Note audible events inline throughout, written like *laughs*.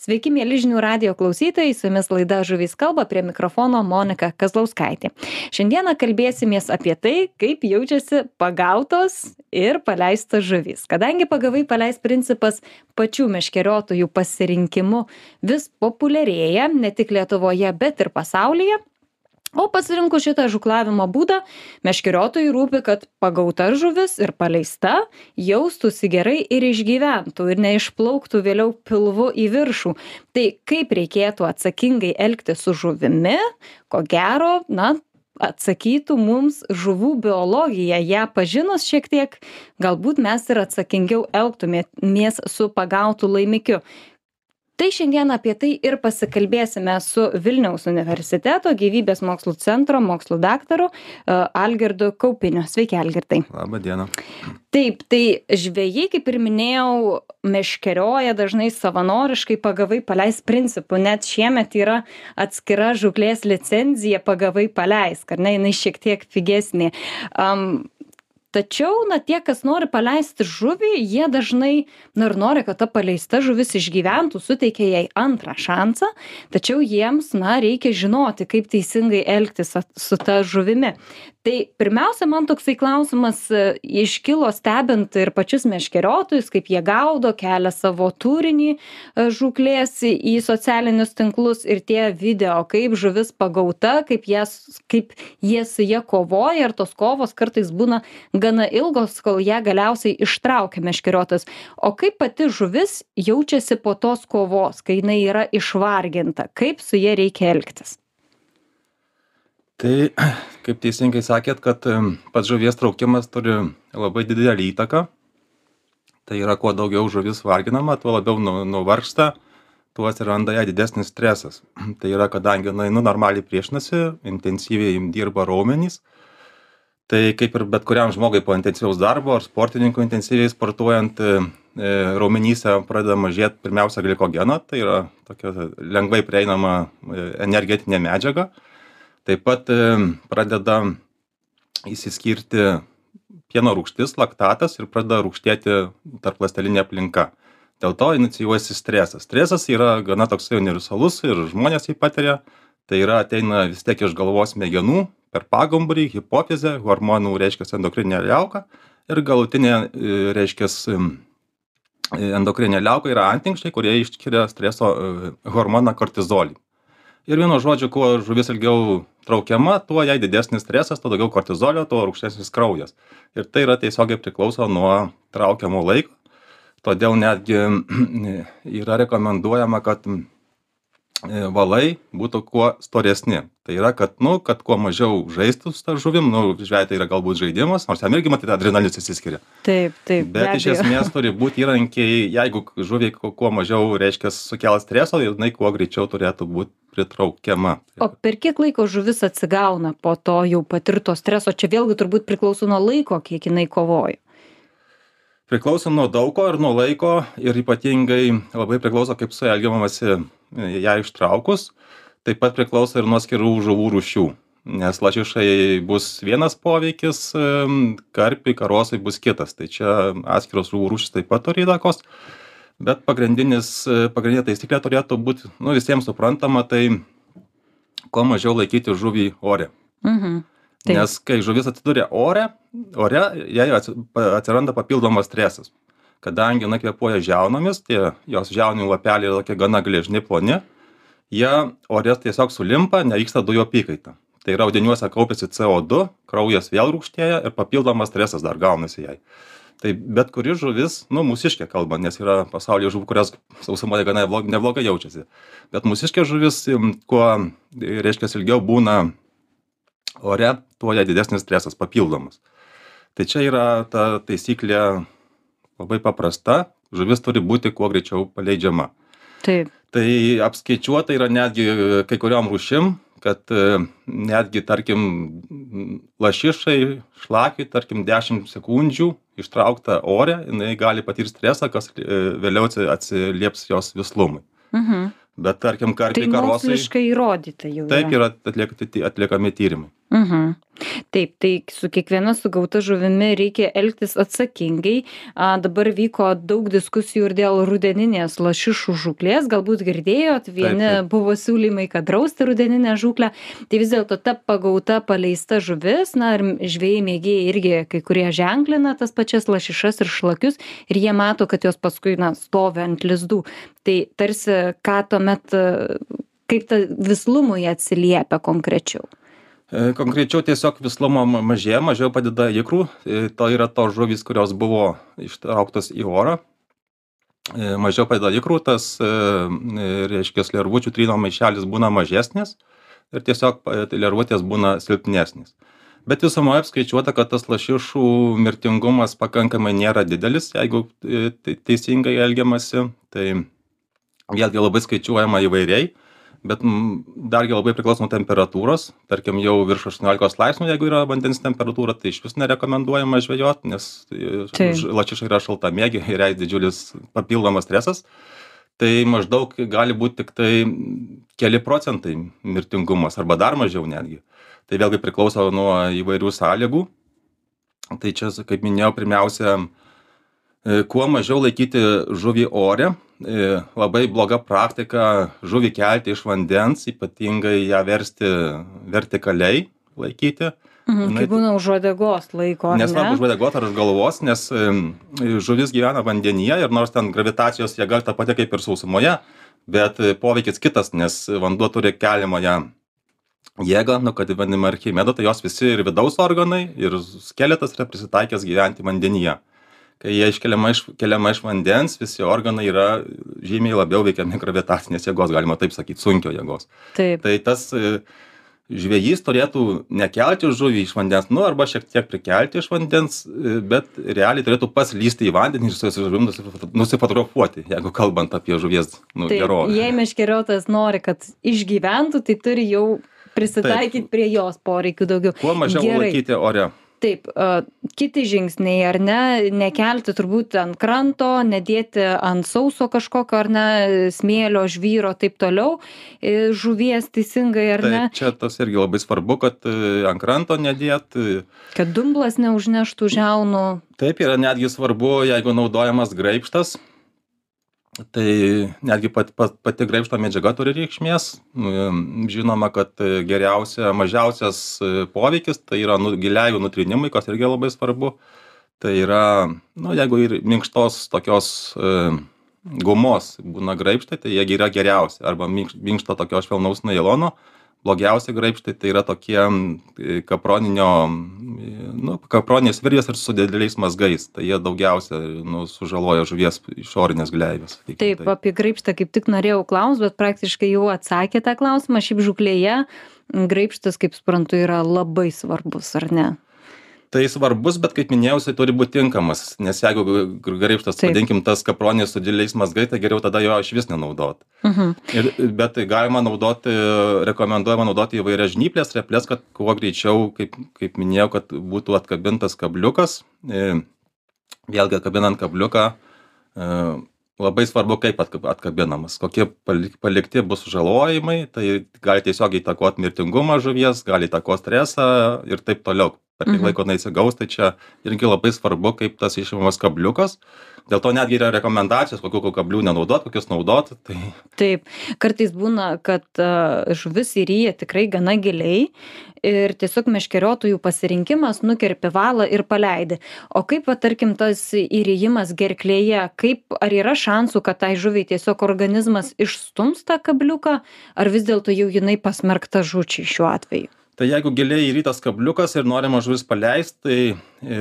Sveiki, mėly žinių radio klausytojai, su jumis laida Žuvys kalba prie mikrofono Monika Kazlauskaitė. Šiandieną kalbėsimės apie tai, kaip jaučiasi pagautos ir paleistos žuvys. Kadangi pagavai paleis principas pačių meškeriotojų pasirinkimu vis populiarėja ne tik Lietuvoje, bet ir pasaulyje, o pasirinkus šitą žūklavimo būdą meškeriotojui rūpi kad pagauta žuvis ir paleista jaustųsi gerai ir išgyventų ir neišplauktų vėliau pilvu į viršų. Tai kaip reikėtų atsakingai elgtis su žuvimi ko gero na atsakytų mums žuvų biologija. Ją pažinus šiek tiek galbūt mes ir atsakingiau elgtumėmės su pagautu laimikiu tai šiandien apie tai ir pasikalbėsime su vilniaus universiteto gyvybės mokslų centro mokslų daktaru e, algirdu kaupiniu. Sveiki algirdai. Labą dieną. taip tai žvejai kaip ir minėjau meškerioja dažnai savanoriškai pagavai paleisk principu net šiemet yra atskira žūklės licenzija pagavai paleisk ar ne jinai šiek tiek pigesnė. Am tačiau na tie kas nori paleisti žuvį jie dažnai na ir nori kad ta paleista žuvis išgyventų suteikia jai antrą šansą tačiau jiems na reikia žinoti kaip teisingai elgtis su ta žuvimi. Tai pirmiausia man toksai klausimas e, iškilo stebint ir pačius meškeriotojus kaip jie gaudo kelia savo turinį e, žūklės į socialinius tinklus ir tie video kaip žuvis pagauta kaip jas kaip jie su ja kovoja ir tos kovos kartais būna gana ilgos kol ją galiausiai ištraukia meškeriotojas o kaip pati žuvis jaučiasi po tos kovos kai jinai yra išvarginta kaip su ja reikia elgtis Tai, kaip teisingai sakėt, kad pats žuvies traukimas turi labai didelį įtaką. Tai yra, kuo daugiau žuvis varginama, tuo labiau nu, nuvargsta, tuo atsiranda ją didesnis stresas. *clears throat* Tai yra, kadangi jinai nu, normaliai priešinasi, intensyviai dirba raumenys, tai kaip ir bet kuriam žmogui po intensyvaus darbo ar sportininkui intensyviai sportuojant e, e, raumenyse pradeda mažėt pirmiausia glikogeno tai yra tokia lengvai prieinama e, energetinė medžiaga. Taip pat pradeda išsiskirti pieno rūgštis laktatas ir pradeda rūgštėti tarpląstelinė aplinka. Dėl to inicijuojasi stresas. Stresas yra gana toksai universalus ir žmonės jį patiria. Tai yra ateina vis tiek iš galvos smegenų per pagumburį hipofizę hormonų reiškias endokrininę liauką ir galutinė e, reiškias e, endokrininė liauka yra antinksčiai kurie išskiria streso e, hormoną kortizolį. Ir vienu žodžiu kuo žuvis ilgiau traukiama tuo jai didesnis stresas tuo daugiau kortizolio tuo rūgštesnis kraujas. Ir tai yra tiesiogiai priklauso nuo traukiamo laiko todėl netgi *clears throat* yra rekomenduojama kad valai būtų kuo storesni. Tai yra kad nu kad kuo mažiau žaistų su ta žuvim nu žvejui tai yra galbūt žaidimas nors jam irgi matyt adrenalinas išsiskiria. Taip taip bet iš esmės turi būt įrankiai jeigu žuviai kuo mažiau reiškias sukels streso jinai kuo greičiau turėtų būt pritraukiama. O per kiek laiko žuvis atsigauna po to jau patirto streso? Čia vėlgi turbūt priklauso nuo laiko kiek jinai kovojo priklauso nuo daug ko ir nuo laiko ir ypatingai labai priklauso kaip su ja elgiamasi ją ištraukus. Taip pat priklauso ir nuo atskirų žuvų rūšių nes lašišai bus vienas poveikis karpiui karosai bus kitas. Tai čia atskiros žuvų rūšys taip pat turi įtakos bet pagrindinis pagrindinė taisyklė turėtų būt nu visiems suprantama tai kuo mažiau laikyti žuvį ore. Mhm. Nes kai žuvis atsiduria ore, ore jai atsiranda papildomas stresas. Kadangi jinai kvepuoja žiaunomis, tie jos žiaunių lapeliai yra tokie gana gležni ploni, jie ore tiesiog sulimpa, nevyksta dujų apykaita. Tai yra audiniuose kaupiasi CO2, kraujas vėl rūkštėja ir papildomas stresas dar gaunasi jai. Tai bet kuri žuvis, nu, mūsiškė kalba, nes yra pasaulyje žuvų, kurios sausumoje gana neblogai jaučiasi. Bet mūsiškė žuvis, kuo, reiškia, ilgiau būna ore tuo jai didesnis stresas papildomas. Tai čia yra ta taisyklė labai paprasta. Žuvis turi būti kuo greičiau paleidžiama. Taip. Tai apskaičiuota yra netgi kai kuriom rūšim kad e, netgi tarkim lašišai šlakiui tarkim dešim sekundžių ištraukta ore jinai gali patirt stresą kas e, vėliau atsilieps jos vislumui. Mhm bet tarkim karpiai tai karosai taip yra. atliekti atliekami tyrimai Mhm. Taip, tai su kiekviena sugauta žuvimi reikia elgtis atsakingai. A, dabar vyko daug diskusijų ir dėl rudeninės lašišų žuklės. Galbūt girdėjot, vieni taip, taip. buvo siūlymai, kad drausti rudeninę žuklę. Tai vis dėlto ta pagauta paleista žuvis, na ir žvėjai mėgėjai irgi kai kurie ženklina tas pačias lašišas ir šlakius ir jie mato, kad jos paskui, na, stovi ant lizdų. Tai tarsi, ką tuomet, kaip ta vislumui atsiliepia konkrečiau. E, konkrečiau tiesiog vislumo mažėja, mažiau padeda ikrų. To yra tos žuvys, kurios buvo ištrauktos į orą. E, mažiau padeda ikrų, tas, reiškia, lervučių tryno maišelis būna mažesnis ir tiesiog lervutės būna silpnesnis. Bet visumoje apskaičiuota, kad tas lašišų mirtingumas pakankamai nėra didelis, jeigu teisingai elgiamasi. Tai vėlgi labai skaičiuojama įvairiai bet dargi labai priklauso nuo temperatūros. Tarkim jau virš aštuoniolikos laipsnių jeigu yra vandens temperatūra tai išvis nerekomenduojama žvejot nes lašiša yra šaltamėgė *laughs* ir jai didžiulis papildomas stresas. Tai maždaug gali būt tiktai keli procentai mirtingumas arba dar mažiau netgi. Tai vėlgi priklauso nuo įvairių sąlygų. Tai čia kaip minėjau pirmiausia e, kuo mažiau laikyti žuvį ore E, labai bloga praktika žuvį kelti iš vandens, ypatingai ją versti vertikaliai laikyti. Mhm, kai būna už uodegos laiko. Nesvarbu už uodegos ar už galvos, nes žuvis gyvena vandenyje ir nors ten gravitacijos jėga ta pati kaip ir sausumoje, bet poveikis kitas, nes vanduo turi keliamąją jėgą, nu, kad vadinama archimeda, tai jos visi ir vidaus organai, ir skeletas yra prisitaikęs gyventi vandenyje kai jie iškeliama iš keliama iš vandens visi organai yra žymiai labiau veikiami gravitacinės jėgos galima taip sakyt sunkio jėgos. Taip. Tai tas e, žvejys turėtų nekelti žuvį iš vandens nu arba šiek tiek prikelti iš vandens e, bet realiai turėtų pats lįsti į vandenį ir su žuvim nusifotografuoti jeigu kalbant apie žuvies nu gerovę. jei meškeriotojas nori kad išgyventų tai turi jau prisitaikyt prie jos poreikių daugiau. Kuo mažiau laikyti ore taip kiti žingsniai ar ne nekelti turbūt ant kranto nedėti ant sauso kažkokio ar ne smėlio žvyro taip toliau. Žuvies teisingai ar ne? čia tas irgi labai svarbu kad e, ant kranto nedėt e, kad dumblas neužneštų žiaunų. Taip yra netgi svarbu jeigu naudojamas graibštas tai netgi pat pat pati graibšto medžiaga turi reikšmės. Žinoma kad geriausia mažiausias poveikis tai yra nu giliajų nutrynimui kas irgi labai svarbu. Tai yra nu jeigu ir minkštos tokios e, gumos būna graibštai tai jie yra geriausi. Arba minkš minkšto tokio švelnaus nailono blogiausi graibštai tai yra tokie kaproninio nu kaproninės virvės ir su dideliais mazgais. Tai jie daugiausia nu sužaloja žuvies išorines gleives taip apie graibštą kaip tik norėjau klaust bet praktiškai jau atsakėt tą klausimą. Šiaip žūklėje graibštas kaip suprantu yra labai svarbus ar ne tai svarbus bet kaip minėjau jisai turi būt tinkamas nes jeigu graibštas vadinkim tas kapronis su dideliais mazgais tai geriau tada jo išvis nenaudot. Mhm. ir bet tai galima naudoti rekomenduojama naudoti įvairias žnyples reples kad kuo greičiau kaip kaip minėjau kad būtų atkabintas kabliukas. E, vėlgi atkabinant kabliuką e, labai svarbu kaip atkabinamas. Kokie palikti bus sužalojimai tai gali tiesiogiai įtakot mirtingumą žuvies gali įtakot stresą ir taip toliau per kiek mhm. laiko jinai atsigaus tai čia irgi labai svarbu kaip tas išimamas kabliukas. Dėl to netgi yra rekomendacijos kokių kablių nenaudot kokius naudot *laughs* tai taip. Kartais būna kad žuvis įryja tikrai gana giliai ir tiesiog meškeriotojų pasirinkimas nukerpi valą ir paleidi. O kaip va tarkim tas įrijimas gerklėje kaip ar yra šansų kad tai žuviai tiesiog organizmas išstums tą kabliuką ar vis dėlto jau jinai pasmerkta žūčiai šiuo atveju tai jeigu giliai įrytas kabliukas ir norima žuvis paleist tai e,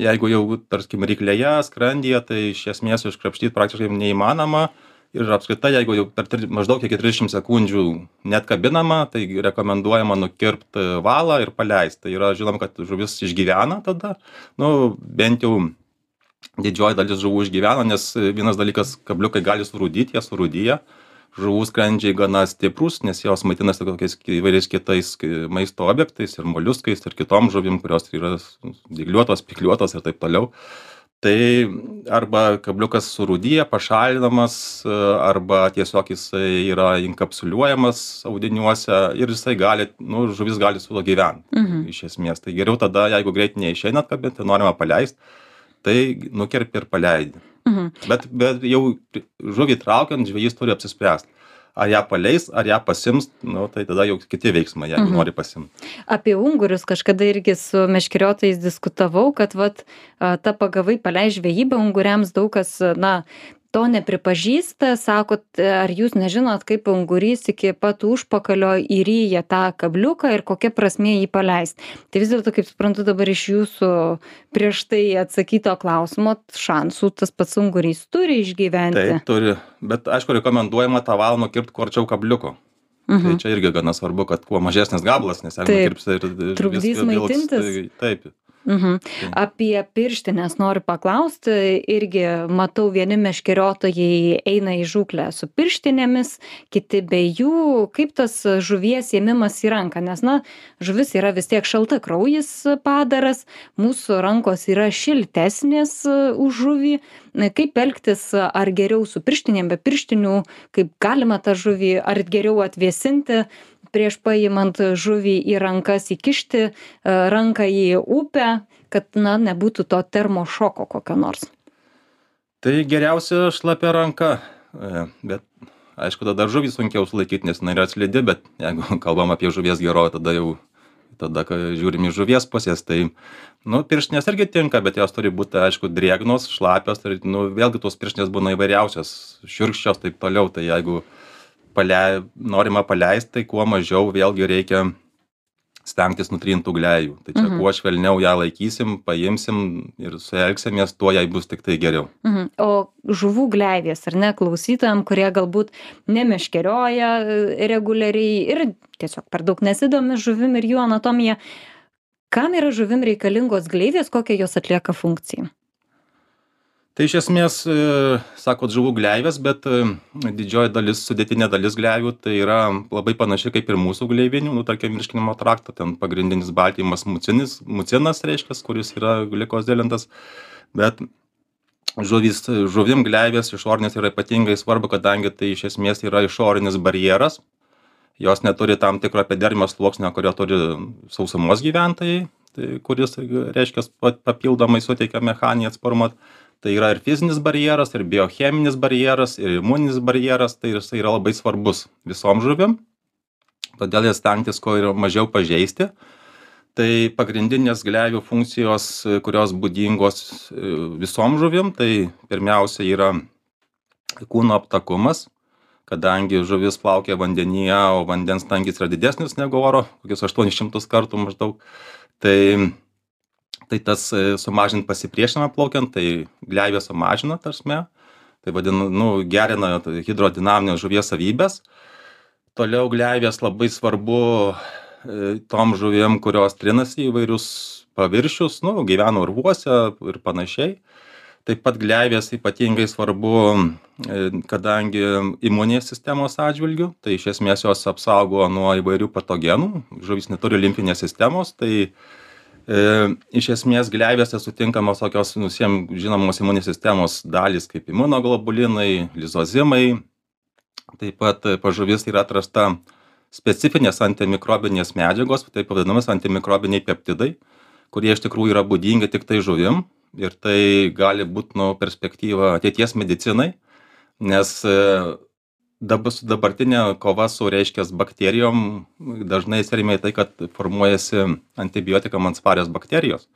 jeigu jau tarkim ryklėje skrandyje tai iš esmės iškrapštyt praktiškai neįmanoma. Ir apskritai jeigu jau per tri maždaug iki trisdešim sekundžių neatkabinama tai rekomenduojama nukirpt valą ir paleist. Tai yra žinom kad žuvis išgyvena tada. Nu bent jau didžioji dalis žuvų išgyvena nes vienas dalykas kabliukai gali surūdyt jie surūdija žuvų skrandžiai gana stiprūs nes jos maitinasi tokiais įvairiais kitais maisto objektais ir moliuskais ir kitom žuvim kurios yra dygliuotos spygliuotos ir taip toliau. Tai arba kabliukas surūdija pašalinamas arba tiesiog jisai yra inkapsuliuojamas audiniuose ir jisai gali nu žuvis gali su tuo gyvent iš esmės. Tai geriau tada jeigu greit neišeina atkabint tai norima paleist tai nukerpi ir paleidi bet bet jau žuvį traukiant žvejys turi apsispręst. Ar ją paleis ar ją pasiims nu tai tada jau kiti veiksmai jeigu nori pasiimt apie ungurius kažkada irgi su meškeriotojais diskutavau kad vat ta pagavai paleist žvejyba unguriams daug kas na to nepripažįsta sakot ar jūs nežinot kaip ungurys iki pat užpakalio įryja tą kabliuką ir kokia prasmė jį paleist tai vis dėlto kaip suprantu dabar iš jūsų prieš tai atsakyto klausimo šansų tas pats ungurys turi išgyventi taip turi bet aišku rekomenduojama tą valą nukirpt kuo arčiau kabliuko tai Mhm. čia irgi gana svarbu kad kuo mažesnis gabalas nes jeigu Taip. nukirpsi ir Trukdys maitintis. tai- taip Mhm. Apie pirštines noriu paklausti. Irgi matau, vieni meškeriotojai eina į žūklę su pirštinėmis, kiti be jų. Kaip tas žuvies ėmimas į ranką? Nes, na, žuvis yra vis tiek šalta kraujis padaras, mūsų rankos yra šiltesnės e, už žuvį. Kaip elgtis, ar geriau su pirštinėm, be pirštinių, kaip galima tą žuvį, ar geriau atvėsinti prieš paimant žuvį į rankas įkišti e, ranką į upę kad na nebūtų to termošoko kokio nors. Tai geriausia šlapia ranka. E, bet aišku tada žuvį sunkiau sulaikyt nes jinai yra slidi bet jeigu *laughs* kalbam apie žuvies gerovę tada jau tada kai žiūrim iš žuvies pusės tai nu pirštinės irgi tinka bet jos turi būti aišku drėgnos šlapios ir nu vėlgi tos pirštinės būna įvairiausios šiurkščios taip toliau. Tai jeigu palei norima paleist tai kuo mažiau vėlgi reikia stengtis nutrint tų gleivių tai čia Mhm. kuo švelniau ją laikysim paimsim ir su ja elgsimės tuo jai bus tiktai geriau mhm. o žuvų gleivės ar ne klausytojam kurie galbūt nemeškerioja e, reguliariai ir tiesiog per daug nesidomi žuvim ir jų anatomija kam yra žuvim reikalingos gleivės kokią jos atlieka funkciją tai iš esmės e, sakot žuvų gleivės bet e, didžioji dalis sudėtinė dalis gleivių tai yra labai panaši kaip ir mūsų gleivinių nu tarkim virškinimo trakto ten pagrindinis baltymas mucinis mucinas reiškias kuris yra glikozilintas bet žuvys žuvim gleivės išorinės yra ypatingai svarbu kadangi tai iš esmės yra išorinis barjeras. Jos neturi tam tikro epidermio sluoksnio kurio turi sausumos gyventojai tai kuris reiškias pa papildomai suteikia mechaninį atsparumą tai yra ir fizinis barjeras ir biocheminis barjeras ir imuninis barjeras tai jisai yra labai svarbus visom žuvim todėl jas stengtis kuo ir mažiau pažeisti. Tai pagrindinės gleivių funkcijos kurios būdingos e, visom žuvim tai pirmiausia yra kūno aptakumas kadangi žuvis plaukia vandenyje o vandens tankis yra didesnis negu oro kokius aštuonis šimtus kartų maždaug. Tai tai tas e, sumažint pasipriešinimą plaukiant tai gleivės sumažina ta prasme. Tai vadina nu gerina hidrodinamines žuvies savybes toliau gleivės labai svarbu e, tom žuvim kurios trinasi įvairius paviršius nu gyvena urvuose ir panašiai. Taip pat gleivės ypatingai svarbu e, kadangi imuninės sistemos atžvilgiu tai iš esmės jos apsaugo nuo įvairių patogenų. Žuvys neturi limfinės sistemos tai e, iš esmės gleivėse sutinkamos tokios nu visiem žinomos imuninės sistemos dalys kaip imunoglobulinai lizozimai. Taip pat pas žuvis yra atrasta specifinės antimikrobinės medžiagos taip vadinamas antimikrobiniai peptidai kurie iš tikrųjų yra būdingi tiktai žuvim. Ir tai gali būt nu perspektyva ateities medicinai nes e, dabar su dabartine kova su reiškias bakterijom dažnai atsiremia į tai kad formuojasi antibiotikam atsparios bakterijos.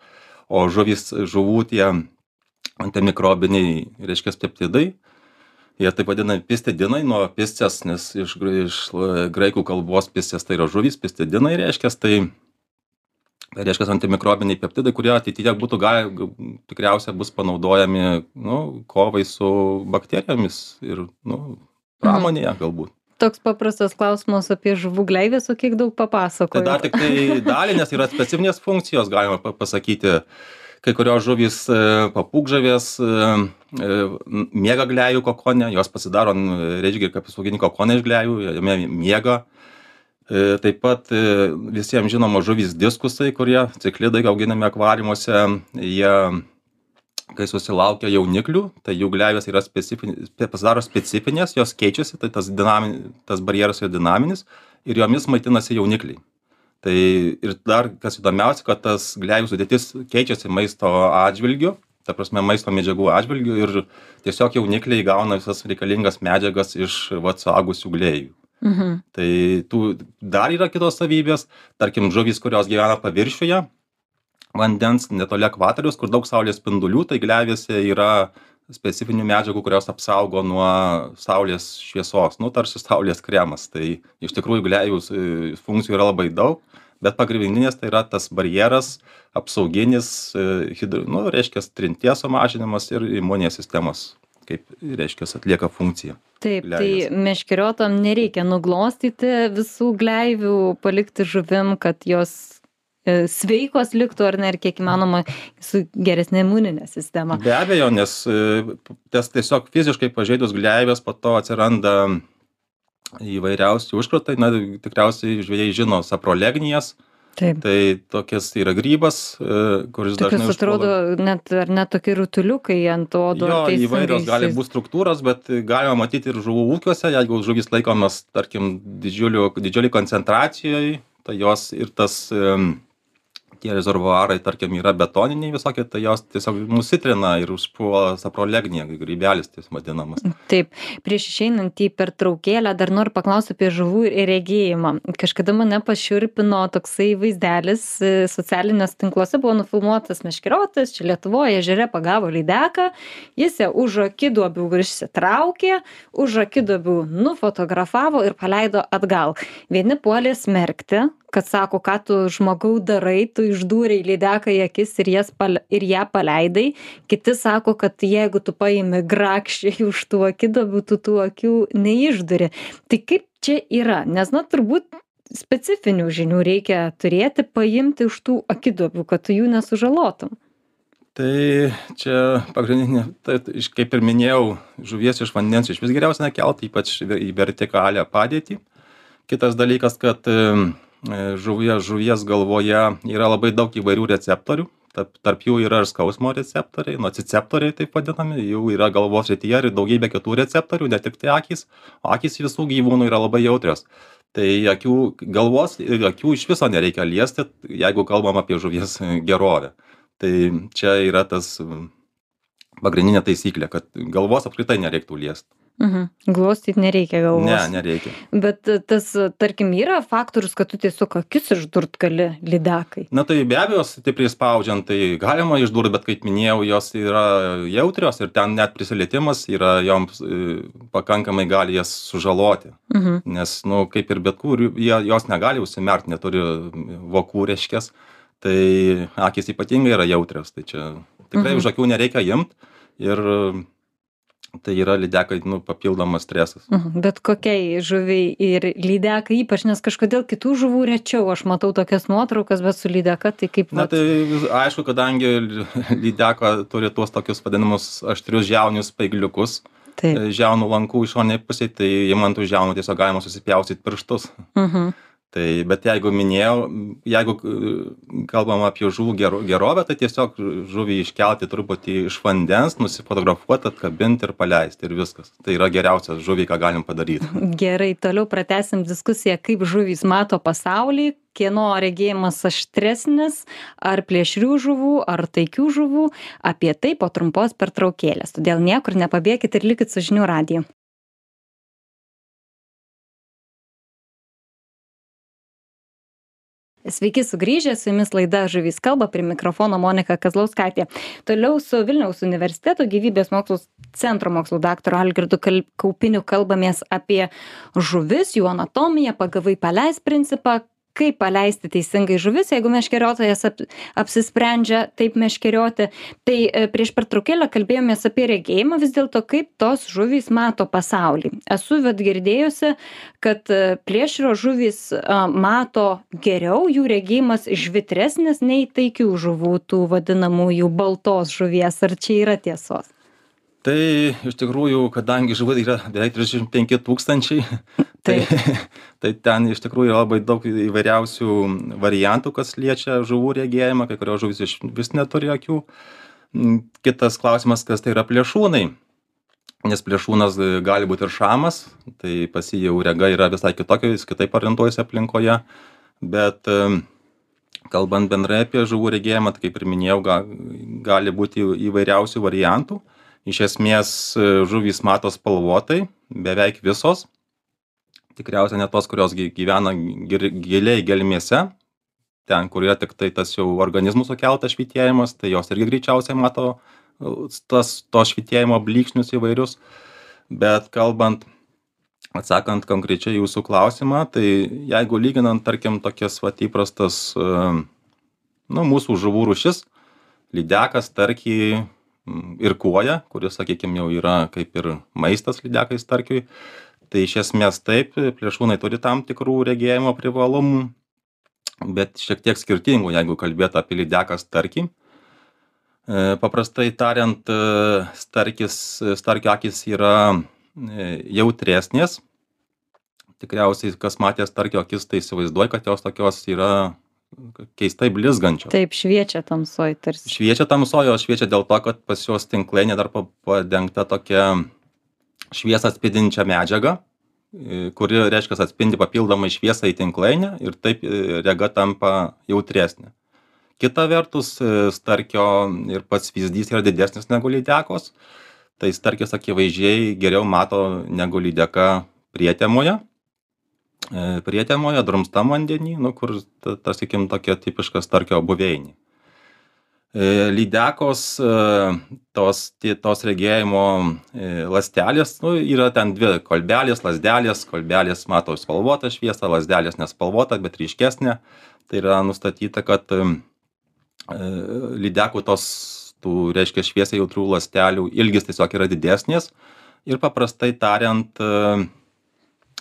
O žuvys žuvų tie antimikrobiniai reiškias peptidai jie taip vadinami pistidinai nuo pisces nes iš iš graikų kalbos pisces tai yra žuvys pistidinai reiškias tai tai reiškias antimikrobiniai peptidai kurie ateityje būtų gal tikriausia bus panaudojami nu kovai su bakterijomis ir nu pramonėje galbūt. Toks paprastas klausimas apie žuvų gleives o kiek daug tai papasakojot dar tiktai dalį nes yra specifinės funkcijos galima pa pasakyti kai kurios žuvys e, papūgžavės e, e, miega gleivių kokone jos pasidaro reiškia kaip apsauginiai kokonai iš gleivių jame miega. Taip pat e, visiem žinomos žuvys diskusai kurie ciklidai auginami akvariumuose jie kai susilaukia jauniklių tai jų gleivės yra specifinė pasidaro specifinės jos keičiasi tai tas dinami tas barjeras yra dinaminis ir jomis maitinasi jaunikliai tai ir dar kas įdomiausia kad tas gleivių sudėtis keičiasi maisto atžvilgiu ta prasme maisto medžiagų atžvilgiu ir tiesiog jaunikliai gauna visas reikalingas medžiagas iš vat suaugusių gleivių Mhm. tai tų dar yra kitos savybės tarkim žuvys kurios gyvena paviršiuje vandens netoli ekvatoriaus kur daug saulės spindulių tai gleivėse yra specifinių medžiagų kurios apsaugo nuo saulės šviesos nu tarsi saulės kremas tai iš tikrųjų gleivių s funkcijų yra labai daug bet pagrindinės tai yra tas barjeras apsauginis hidr nu reiškias trinties sumažinimas ir imuninės sistemos kaip reiškias atlieka funkciją taip tai gleivės. meškeriotojam nereikia nuglostyti visų gleivių palikti žuvim kad jos e, sveikos liktų ar ne ir kiek įmanoma su geresne imunine sistema. Be abejo nes e, tas tiesiog fiziškai pažeidus gleives po to atsiranda įvairiausi užkratai na tikriausiai žvejai žino saprolegnijas. Taip. Tai tokias yra grybas e, kuris dažnai tokios atrodo užpuola net ar ne tokie rutuliukai ant odo jo įvairios gali įsivaizduoju. būt struktūros bet galima matyt ir žuvų ūkiuose jeigu žuvys laikomos tarkim didžiulių didžiulėj koncentracijoj tai jos ir tas em, tie rezervuarai tarkim yra betoniniai visokie tai jos tiesiog nusitrina ir užpuola saprolegniją grybelis tas vadinamas. Taip prieš išeinant į pertraukėlę dar noriu paklaust apie žuvų regėjimą. Kažkada mane pašiurpino toksai vaizdelis e, socialiniuose tinkluose buvo nufilmuotas meškeriotojas čia lietuvoj ežere pagavo lydeką jis ją už akiduobių išsitraukė už akiduobių nufotografavo ir paleido atgal. Vieni puolė smerkti kad sako ką tu žmogau darai tu išdūrei lydeką į akis ir jas pal ir ją paleidai. Kiti sako kad jeigu tu paimi grakščiai *laughs* už tų akiduobių tu tų akių neišduri. Tai kaip čia yra? Nes na turbūt specifinių žinių reikia turėti paimti už tų akiduobių kad tu jų nesužalotum. Tai čia pagrindinė tai iš kaip ir minėjau žuvies iš vandens išvis geriausia nekelt ypač į vertikalią padėtį. Kitas dalykas kad e, žuvie žuvies galvoje yra labai daug įvairių receptorių. Tarp tarp jų yra ir skausmo receptoriai nociceptoriai taip vadinami. Jų yra galvos srityje ir daugybė kitų receptorių ne tiktai akys. Akys visų gyvūnų yra labai jautrios. Tai akių galvos ir akių iš viso nereikia liesti jeigu kalbam apie žuvies gerovę. Tai čia yra tas pagrindinė taisyklė kad galvos apskritai nereiktų liest mhm. Glostyt nereikia galvos. Ne nereikia. Bet tas tarkim yra faktorius kad tu tiesiog akis išdurt gali lydekai. Na tai be abejo stipriai spaudžiant tai galima išdurt bet kaip minėjau jos yra jautrios ir ten net prisilietimas yra joms e, pakankamai gali jas sužaloti. Mhm. Nes nu kaip ir bet kur jos negali užsimerkt neturi vokų reiškias. Tai akys ypatingai yra jautrios tai čia tikrai Mhm. už akių nereikia imt ir tai yra lydekai nu papildomas stresas. Bet kokiai žuviai ir lydekai ypač nes kažkodėl kitų žuvų rečiau aš matau tokias nuotraukas bet su lydeka tai kaip na tai aišku kadangi ly- lydeka turi tuos tokius vadinamus aštrius žiauninius spaigliukus taip. e, žiaunų lankų išorinėj pusėj tai imant už žiaunų tiesiog galima susipjaustyt pirštus. Mhm tai bet jeigu minėjau jeigu e, kalbam apie žuvų gero gerovę tai tiesiog žuvį iškelti truputį iš vandens nusifotografuot atkabint ir paleist ir viskas. Tai yra geriausia žuviai ką galim padaryt. *laughs* Gerai toliau pratęsim diskusiją kaip žuvys mato pasaulį kieno regėjimas aštresnis ar plėšrių žuvų ar taikių žuvų. Apie tai po trumpos pertraukėlės. Todėl niekur nepabėkit ir likit su žinių radiju Sveiki sugrįžę, su jumis laida Žuvys kalba, prie mikrofono Monika Kazlauskaitė. Toliau su Vilniaus universiteto gyvybės mokslų centro mokslo daktaru Algirdu Kaupiniu kalbamės apie žuvis, jų anatomiją, pagavai paleis principą, kaip paleisti teisingai žuvis, jeigu meškeriotojas ap, apsisprendžia taip meškerioti. Tai e, prieš pertraukėlę kalbėjomės apie regėjimą, vis dėlto kaip tos žuvys mato pasaulį. Esu vat girdėjusi, kad e, plėšrio žuvys a, mato geriau, jų regėjimas žvitresnis nei taikių žuvų, tų vadinamųjų baltos žuvies. Ar čia yra tiesos? Tai iš tikrųjų kadangi žuvų yra beveik trisdešim penki tūkstančiai *laughs* tai tai ten iš tikrųjų yra labai daug įvairiausių variantų kas liečia žuvų regėjimą kai kurios žuvys išvis neturi akių Kitas klausimas, kas tai yra plėšūnai. Nes plėšūnas gali būti ir šamas, tai pas jį jau rega yra visai kitokia, jis kitaip orientuojasi aplinkoje. Bet kalbant bendrai apie žuvų regėjimą, tai kaip ir minėjau, ga, gali būti įvairiausių variantų. Iš esmės žuvys mato spalvotai, beveik visos. Tikriausiai ne tos, kurios gyvena giliai gelmėse, ten, kur yra tik tai tas jau organizmų sukeltas švitėjimas, tai jos irgi greičiausiai mato tas, to švitėjimo blyksnius įvairius. Bet kalbant, atsakant konkrečiai jūsų klausimą, tai jeigu lyginant, tarkim, tokias vat įprastas, nu, mūsų žuvų rušis, lydekas, tarkį ir kuoja, kuris, sakykime, jau yra kaip ir maistas lydekai starkiui, tai iš esmės taip, plėšrūnai turi tam tikrų regėjimo privalumų, bet šiek tiek skirtingų, jeigu kalbėtų apie lydeką starkį. E, paprastai tariant, e, starkis, starkio akis yra e, jautresnės. Tikriausiai, kas matė starkio akis, tai įsivaizduoja, kad jos tokios yra keistai blizgančios. Taip, šviečia tamsoj tarsi. Šviečia tamsoj, o šviečia dėl to, kad pas juos tinklainė dar padengta tokia šviesą atspindinčia medžiaga, kuri, reiškia, atspindi papildomai šviesą į tinklainę ir taip rega tampa jautresnė. Kita vertus, starkio ir pats vyzdys yra didesnis negu lydekos, tai starkis akivaizdžiai geriau mato negu lydeka prietemoje prietemoje, drumstam vandenį, nu, kur, ta, ta, sakykim, tokia tipiška starkio buveinė. E, lydekos, e, tos, tos regėjimo lastelės, nu, yra ten dvi kolbelės, lasdelės, kolbelės mato spalvotą šviesą, lasdelės nespalvota, bet ryškesnė. Tai yra nustatyta, kad lydekų tos, tų, reiškia, šviesiai jautrių lastelių ilgis tiesiog yra didesnis ir paprastai tariant,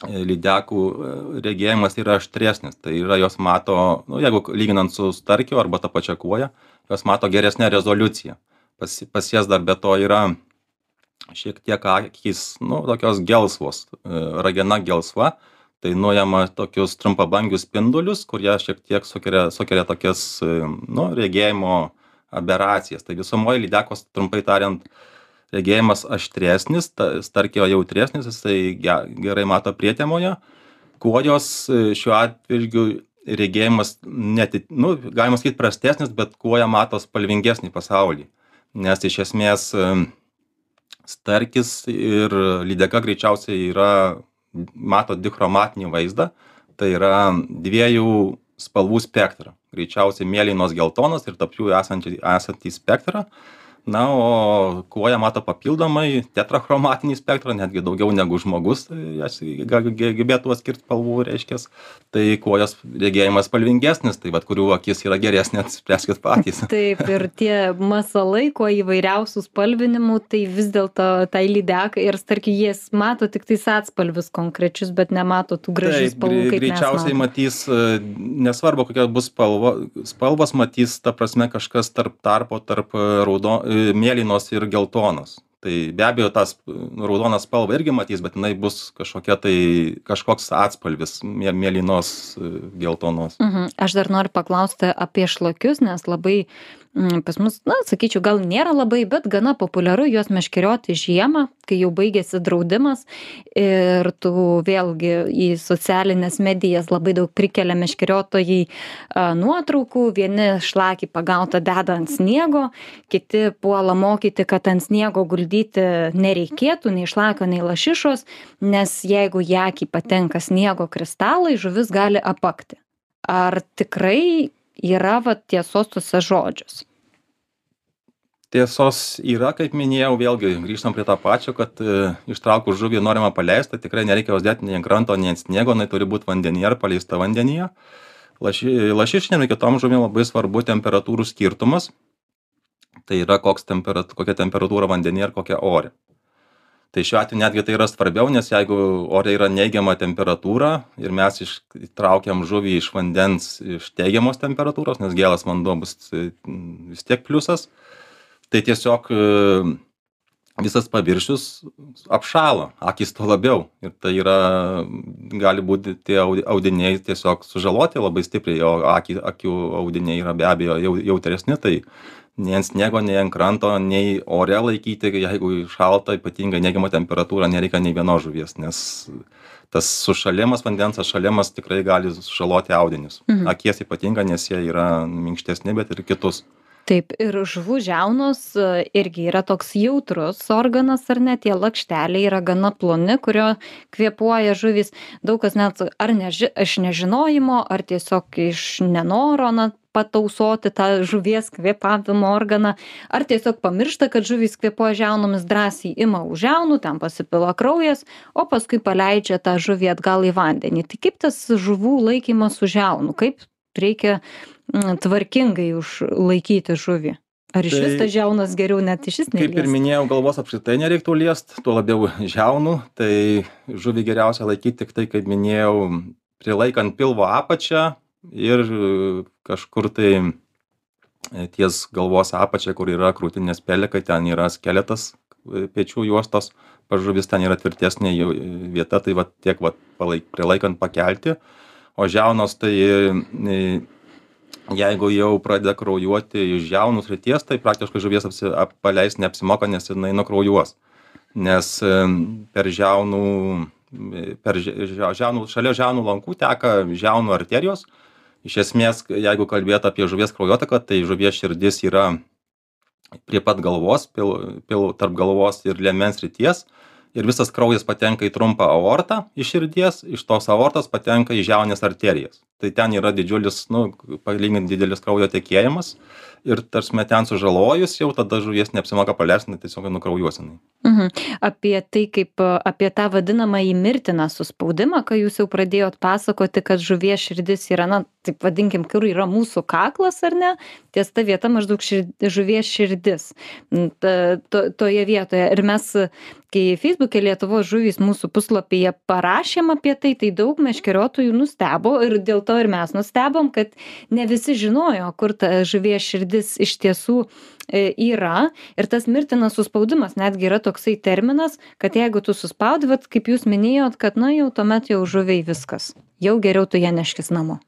lydekų e, regėjimas yra aštresnis. Tai yra jos mato nu jeigu lyginant su starkiu arba ta pačia kuoja jos mato geresne rezoliucija pas pas jas dar be to yra šiek tiek akys nu tokios gelsvos e, ragena gelsva. Tai nuima tokius trumpabangius spindulius kurie šiek tiek sukelia sukelia tokias e, nu regėjimo aberacijas. Tai visumoj lydekos trumpai tariant regėjimas aštresnis ta starkio jautresnis jisai ge gerai mato prietemoje. Kuojos e, šiuo atžvilgiu regėjimas neati nu galima sakyt prastesnis bet kuoja mato spalvingesnį pasaulį. Nes iš esmės e, starkis ir lydeka greičiausiai yra mato dichromatinį vaizdą. Tai yra dviejų spalvų spektrą. Greičiausiai mėlynos geltonos ir tarp jų esančią esantį spektrą na o kuoja mato papildomai tetrachromatinį spektrą netgi daugiau negu žmogus jas ga ge gebėtų atskirt spalvų reiškias tai kuojos regėjimas spalvingesnis tai vat kurių akis yra geresnė spręskit patys. *laughs* Taip ir tie masalai kuo įvairiausių spalvinimų tai vis dėlto tai lydekai ir tarkim jie mato tiktais atspalvius konkrečius bet nemato tų gražių spalvų kaip greičiausiai matys nesvarbu kokia bus spalva spalvos matys ta prasme kažkas tarp tarpo tarp raudo mėlynos ir geltonos. Tai be abejo tas raudoną spalvą irgi matys bet jinai bus kažkokia tai kažkoks atspalvis mė mėlynos geltonos. Mhm. Aš dar noriu paklausti apie šlakius nes labai pas mus na sakyčiau gal nėra labai bet gana populiaru juos meškerioti žiemą kai jau baigiasi draudimas. Ir tu vėlgi į socialines medijas labai daug prikelia meškeriotojai nuotraukų. Vieni šlakį pagautą deda ant sniego kiti puola mokyti kad ant sniego guldyti nereikėtų nei šlakio nei lašišos nes jeigu į akį patenka sniego kristalai žuvis gali apakti. Ar tikrai yra vat tiesos tuose žodžiuose tiesos yra kaip minėjau vėlgi grįžtam prie to pačio kad e, ištraukus žuvį norima paleist tai tikrai nereikia dėt nei ant kranto nei ant sniego jinai turi būt vandenyje ar paleista vandenyje. Laši lašišinėm ir kitom žuvim labai svarbu temperatūrų skirtumas. Tai yra temperat kokia temperatūra vandenyje ir kokia ore tai šiuo atveju netgi tai yra svarbiau nes jeigu ore yra neigiama temperatūra ir mes ištraukiam žuvį iš vandens iš teigiamos temperatūros nes gėlas vanduo bus vis tiek pliusas tai tiesiog visas paviršius apšąla akys tuo labiau. Ir tai yra gali būti tie audiniai tiesiog sužaloti labai stipriai o akį akių audiniai yra be abejo jau jautresni tai nei ant sniego nei ant kranto nei ore laikyti jeigu šalta ypatingai neigiama temperatūra nereikia nei vienos žuvies nes tas sušalimas vandens atšalimas tikrai gali sužaloti audinius. Akies ypatingai nes jie yra minkštesni bet ir kitus. Taip ir žuvų žiaunos e, irgi yra toks jautrus organas ar ne? Tie lakšteliai yra gana ploni kurio kvėpuoja žuvys. Daug kas net ar neži iš nežinojimo ar tiesiog iš nenoro na patausoti tą žuvies kvėpavimo organą ar tiesiog pamiršta kad žuvys kvėpuoja žiaunomis drąsiai ima už žiaunų ten pasipila kraujas o paskui paleidžia tą žuvį atgal į vandenį. Tai kaip tas žuvų laikymas už žiaunų kaip reikia mm, tvarkingai užlaikyti žuvį? Ar išvis Tai- tas žiaunas geriau net išvis kaip ir minėjau galvos apskritai nereiktų liest tuo labiau žiaunų tai žuvį geriausia laikyt tiktai kaip minėjau prilaikant pilvo apačią ir e, kažkur tai e, ties galvos apačia kur yra krūtinės pelekai ten yra skeletas e, pečių juostos pas žuvis ten yra tvirtesnė e, vieta tai vat tiek vat palaik prilaikant pakelti o žiaunos tai e, jeigu jau pradeda kraujuoti iš žiaunų srities tai praktiškai žuvies apsi ap paleist neapsimoka nes jinai nukraujuos nes per žiaunų e, per žiaunų šalia žiaunų lankų teka žiaunų arterijos iš esmės jeigu kalbėt apie žuvies kraujotaką tai žuvies širdis yra prie pat galvos pil pil tarp galvos ir liemens srities. Ir visas kraujas patenka į trumpą aortą iš širdies iš tos aortos patenka į žiaunines arterijas. Tai ten yra didžiulis nu palygint didelis kraujo tekėjimas ir ta prasme ten sužalojus jau tada žuvies neapsimoka paleist jinai tiesiog nukraujuos jinai Mhm. Apie tai, kaip a, apie tą vadinamąjį mirtiną suspaudimą, ką jūs jau pradėjot pasakoti, kad žuvies širdis yra, na, taip vadinkim, kur yra mūsų kaklas ar ne, ties ta vieta maždaug šird, žuvies širdis. To, toje vietoje. Ir mes, kai Facebook'e Lietuvos žuvys mūsų puslapyje parašėm apie tai, tai daug meškeriotojų nustebo ir dėl to ir mes nustebom, kad ne visi žinojo, kur ta žuvies širdis iš tiesų e, yra. Ir tas mirtinas suspaudimas netgi yra toksai terminas kad jeigu tu suspaudi vat kaip jūs minėjot kad na jau tuomet jau žuviai viskas. Jau geriau tu ją neškis namo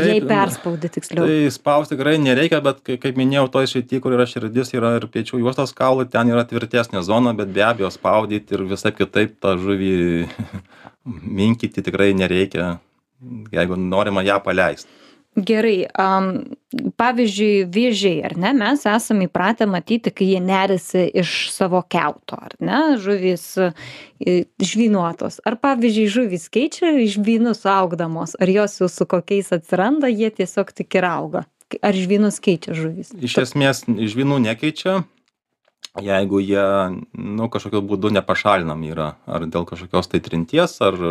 jei perspaudi tiksliau Tai spausti tikrai nereikia, bet kai- kaip minėjau, toj srity, kur yra širdis, yra ir piečių juostos kaulai, ten yra tvirtesnė zona, bet be abejo spaudyti ir visai kitaip tą žuvį *laughs* minkyti tikrai nereikia, jeigu norima ją paleisti. Gerai am pavyzdžiui vėžiai ar ne? Mes esam įpratę matyti kai jie neriasi iš savo kiauto ar ne? Žuvys žvynuotos. Ar pavyzdžiui žuvys keičia žvynus augdamos ar jos jau su kokiais atsiranda jie tiesiog tik ir auga? Ar žvynus keičia žuvys? Iš esmės žvynų nekeičia, jeigu jie, nu, kažkokiu būdu nepašalinami yra, ar dėl kažkokios tai trinties, ar e,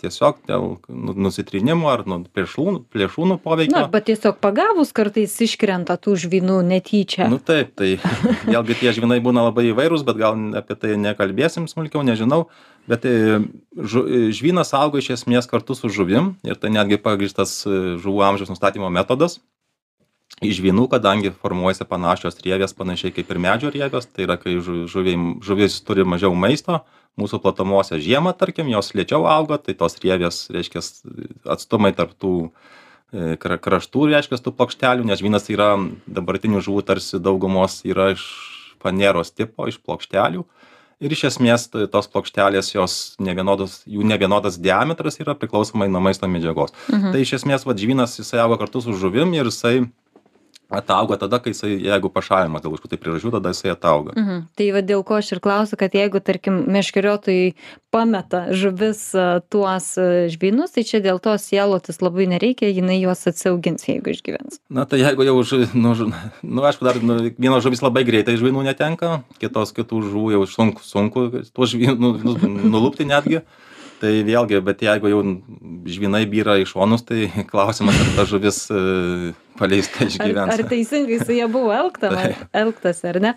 tiesiog dėl nu- nusitrinimo, ar nu, plėšrūnų, plėšrūnų poveikio. arba tiesiog pagavus kartais iškrenta tų žvynų netyčia Nu taip, tai *laughs* vėlgi tie žvynai būna labai įvairūs, bet gal apie tai nekalbėsim smulkiau, nežinau. Bet e, žu, e, žvynas auga iš esmės kartu su žuvim ir tai netgi pagristas žuvų amžiaus nustatymo metodas. Iš žvynų, kadangi formuojasi panašios rievės, panašiai kaip ir medžio rievės, tai yra, kai žu- žuviai, žuvis turi mažiau maisto, mūsų platumose žiemą, tarkim, jos lėčiau auga, tai tos rievės, reiškia, atstumai tarp tų e, kra- kraštų, reiškia, tų plokštelių, nes žvynas yra dabartinių žuvų tarsi daugumos yra iš faneros tipo, iš plokštelių. Ir iš esmės tos plokštelės jos nevienodos, jų nevienodas diametras yra priklausomai nuo maisto medžiagos. Mhm. Tai iš esmės vad žvynas jisai auga kartu su žuvim ir jisai atauga tada, kai jisai, jeigu pašalinamas dėl kažkokių tai priežasčių, tada jisai atauga. Mhm. Tai va dėl ko aš ir klausiu, kad jeigu, tarkim, meškeriotojai pameta žuvis a, tuos a, žvynus, tai čia dėl to sielotis labai nereikia, jinai juos atsiaugins, jeigu išgyvens. Na tai jeigu jau, žu- nu, žu- nu aišku, dar nu, vienos žuvis labai greitai žvynų netenka, kitos kitų žuvų jau sunku, sunku tuos žvynų nu, nu, nulupti netgi. Tai vėlgi, bet jeigu jau žvynai byra į šonus, tai *laughs* klausimas, ar ta žuvis e, paleista Ar, išgyvens. ar teisingai su jie buvo elgtama, *laughs* elgtas, ar ne?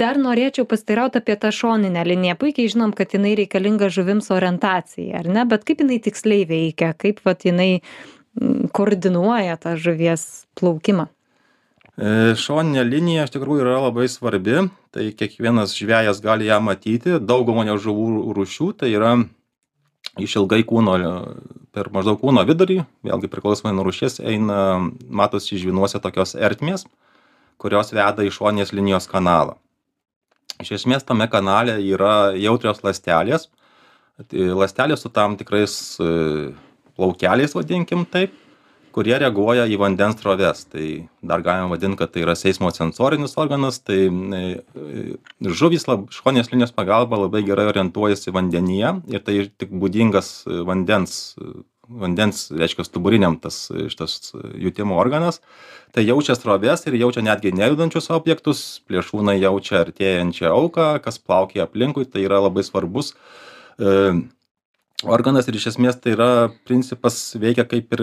Dar norėčiau pasiteirauti apie tą šoninę liniją. Puikiai žinom, kad jinai reikalinga žuvims orientacijai, ar ne? Bet kaip jinai tiksliai veikia, kaip vat, jinai koordinuoja tą žuvies plaukimą. E, Šoninė linija iš tikrųjų yra labai svarbi, tai kiekvienas žvėjas gali ją matyti, daugumoje žuvų rūšių tai yra išilgai kūno per maždaug kūno vidurį vėlgi priklausomai nuo rūšies eina matosi žvynuose tokios ertmės kurios veda į šoninės linijos kanalą. Iš esmės tame kanale yra jautrios ląstelės. Ląstelės su tam tikrais e, plaukeliais vadinkim taip kurie reaguoja į vandens sroves. Tai dar galima vadint kad tai yra seismosensorinis organas tai e, žuvys lab šoninės linijos pagalba labai gerai orientuojasi vandenyje ir tai tik būdingas vandens vandens reiškia stuburiniam tas šitas jutimo organas. Tai jaučia sroves ir jaučia netgi nejudančius objektus plėšrūnai jaučia artėjančią auką kas plaukioja aplinkui tai yra labai svarbus e, organas ir iš esmės tai yra principas veikia kaip ir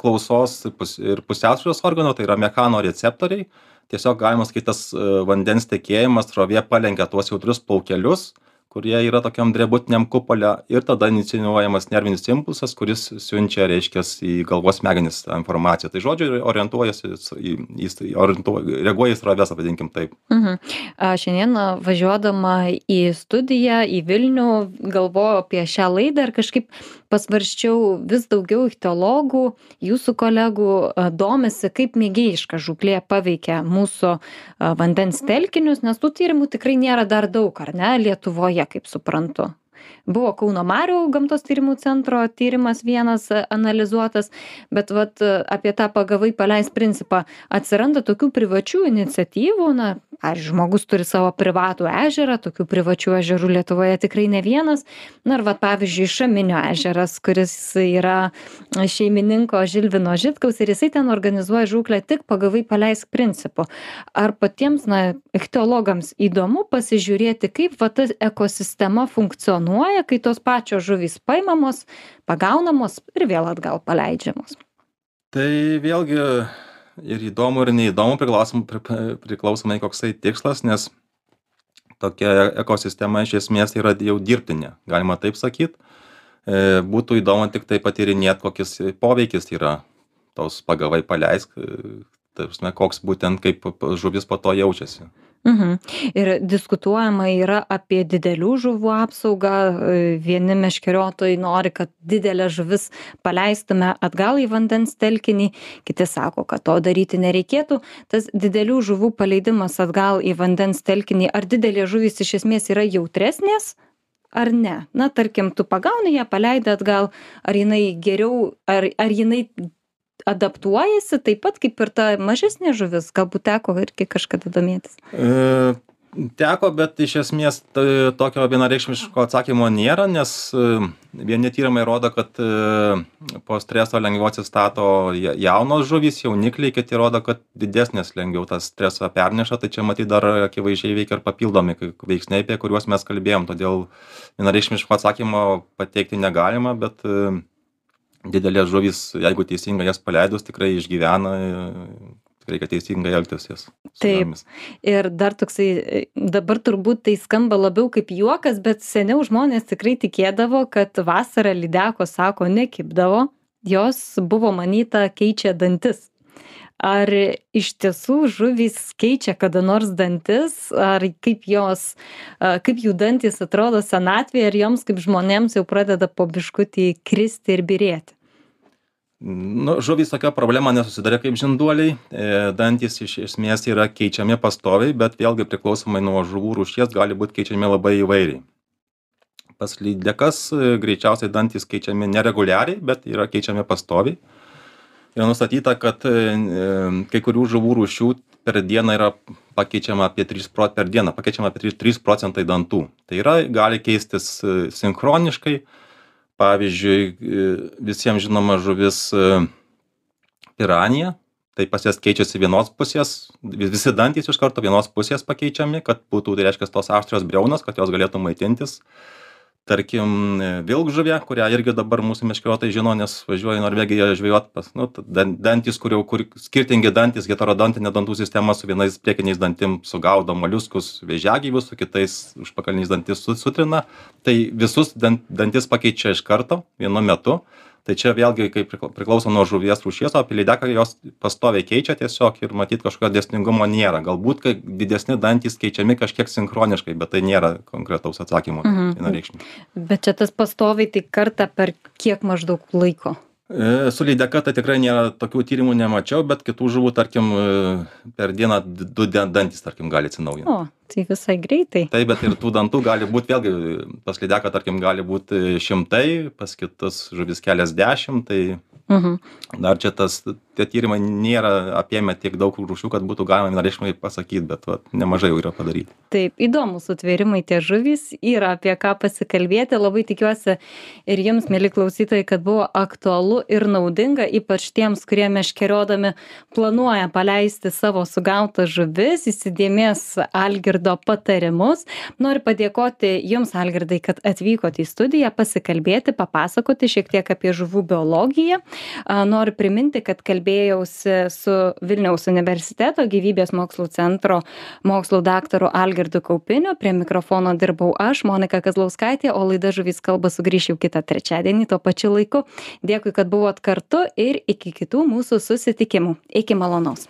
klausos pus ir pusiausvyros organo tai yra mechano receptoriai. Tiesiog galima sakyt tas e, vandens tekėjimas srovė palenkia tuos jautrius plaukelius kurie yra tokiam drebutiniam kupole ir tada inicijuojamas nervinis impulsas kuris siunčia reiškias į galvos smegenis tą informaciją. Tai žodžiu orientuojasi į į orientuoja reaguoja į sroves vadinkim taip. Mhm. A šiandieną važiuodama į studiją į vilnių galvojau apie šią laidą ir kažkaip pasvarsčiau vis daugiau ichtiologų jūsų kolegų domisi kaip mėgėjiška žūklė paveikia mūsų vandens telkinius nes tų tyrimų tikrai nėra dar daug ar ne lietuvoje kaip suprantu. Buvo kauno marių gamtos tyrimų centro tyrimas vienas analizuotas bet vat apie tą pagavai paleisk principą atsiranda tokių privačių iniciatyvų na pavyzdžiui žmogus turi savo privatų ežerą? Tokių privačių ežerų lietuvoje tikrai ne vienas. Na ir vat pavyzdžiui šaminio ežeras kuris yra šeimininko žilvino žitkaus ir jisai ten organizuoja žūklę tik pagavai paleisk principu. Ar patiems na ichtiologams įdomu pasižiūrėti kaip va ta ekosistema funkcionuoja kai tos pačios žuvys paimamos pagaunamos ir vėl atgal paleidžiamos? Tai vėlgi ir įdomu ir neįdomu priklausom pri priklausomai koksai tikslas nes tokia ekosistema iš esmės yra jau dirbtinė galima taip sakyt. E, būtų įdomu tiktai patyrinėt kokis poveikis yra. Tos pagavai paleisk ta prasme koks būtent kaip žuvis po to jaučiasi mhm. Ir diskutuojama yra apie didelių žuvų apsaugą. Vieni meškeriotojai nori kad dideles žuvis paleistume atgal į vandens telkinį. Kiti sako kad to daryti nereikėtų. Tas didelių žuvų paleidimas atgal į vandens telkinį ar didelės žuvys iš esmės yra jautresnės ar ne? Na tarkim tu pagauni ją paleidi atgal ar jinai geriau ar ar jinai adaptuojasi taip pat kaip ir ta mažesnė žuvis galbūt teko irgi kažkada domėtis? E, teko bet iš esmės tai tokio vienareikšmiško atsakymo nėra nes e, vieni tyrimai rodo kad e, po streso lengviau atsistato jaunos žuvys jaunikliai kiti rodo kad didesnės lengviau tą stresą perneša. Tai čia matyt dar akivaizdžiai veikia ir papildomi veiksniai apie kuriuos mes kalbėjom. Todėl vienareikšmiško atsakymo pateikti negalima bet didelės žuvys jeigu teisingai jas paleidus tikrai išgyvena reikia teisingai elgtis jas taip. ir dar toksai dabar turbūt tai skamba labiau kaip juokas bet seniau žmonės tikrai tikėdavo kad vasarą lydekos sako nekibdavo. Jos buvo manyta keičia dantis. Ar iš tiesų žuvys keičia kada nors dantis? Ar kaip jos kaip jų dantys atrodo senatvėje ar joms kaip žmonėms jau pradeda po biškutį kristi ir byrėti nu žuvys tokia problema nesusiduria kaip žinduoliai e, dantys iš esmės yra keičiami pastoviai bet vėlgi priklausomai nuo žuvų rūšies gali būt keičiami labai įvairiai. Pas lydekas e, greičiausiai dantys keičiami nereguliariai bet yra keičiami pastoviai. Yra nustatyta kad e, kai kurių žuvų rūšių per dieną yra pakeičiama apie trys pro per dieną pakeičiama apie trys procentai dantų. Tai yra gali keistis sinchroniškai pavyzdžiui e, visiem žinoma žuvis e, piranija. Tai pas jas keičiasi vienos pusės visi dantys iš karto vienos pusės pakeičiami kad būtų tai reiškias tos aštrios briaunos kad jos galėtų maitintis tarkim vilkžuvė kurią irgi dabar mūsų meškeriotojai žino nes važiuoja į norvegiją žvejot pas nu dan dantys kur jau kur skirtingi dantys heterodontinė dantų sistema su vienais priekiniais dantim sugaudo moliuskus vėžiagyvius su kitais užpakaliniais dantis su sutrina. Tai visus dan dantis pakeičia iš karto vienu metu tai čia vėlgi kaip prikla priklauso nuo žuvies rūšies o apie lydeką jos pastoviai keičia tiesiog ir matyt kažkokio dėsningumo nėra. Galbūt kai didesni dantys keičiami kažkiek sinchroniškai bet tai nėra konkretaus atsakymo vienareikšmio bet čia tas pastoviai tai kartą per kiek maždaug laiko? E, su lydeka tai tikrai nėra tokių tyrimų nemačiau, bet kitų žuvų, tarkim, e, per dieną du dantys, tarkim, gali atsinaujinti. O, tai visai greitai. Taip, bet ir tų dantų gali būti, vėlgi, pas lydeką, tarkim, gali būti šimtai, pas kitus žuvis keliasdešimt, tai Mhm. Dar čia tas, tie tyrimai nėra apėmę tiek daug rūšių, kad būtų galima vienareišmai pasakyti, bet va, nemažai jau yra padaryti. Taip, įdomus sutvėrimai tie žuvys, yra apie ką pasikalbėti. Labai tikiuosi ir jums, mėly klausytojai, kad buvo aktualu ir naudinga, ypač tiems, kurie meškeriodami planuoja paleisti savo sugautas žuvis, įsidėmės Algirdo patarimus. Noriu padėkoti jums, Algirdai, kad atvykote į studiją pasikalbėti, papasakoti šiek tiek apie žuvų biologiją Noriu priminti, kad kalbėjausi su Vilniaus universiteto gyvybės mokslų centro mokslų daktaru Algirdu Kaupiniu. Prie mikrofono dirbau aš, Monika Kazlauskaitė, o laida Žuvys kalba sugrįš jau kitą trečiadienį tuo pačiu laiku. Dėkui, kad buvot kartu ir iki kitų mūsų susitikimų. Iki malonaus.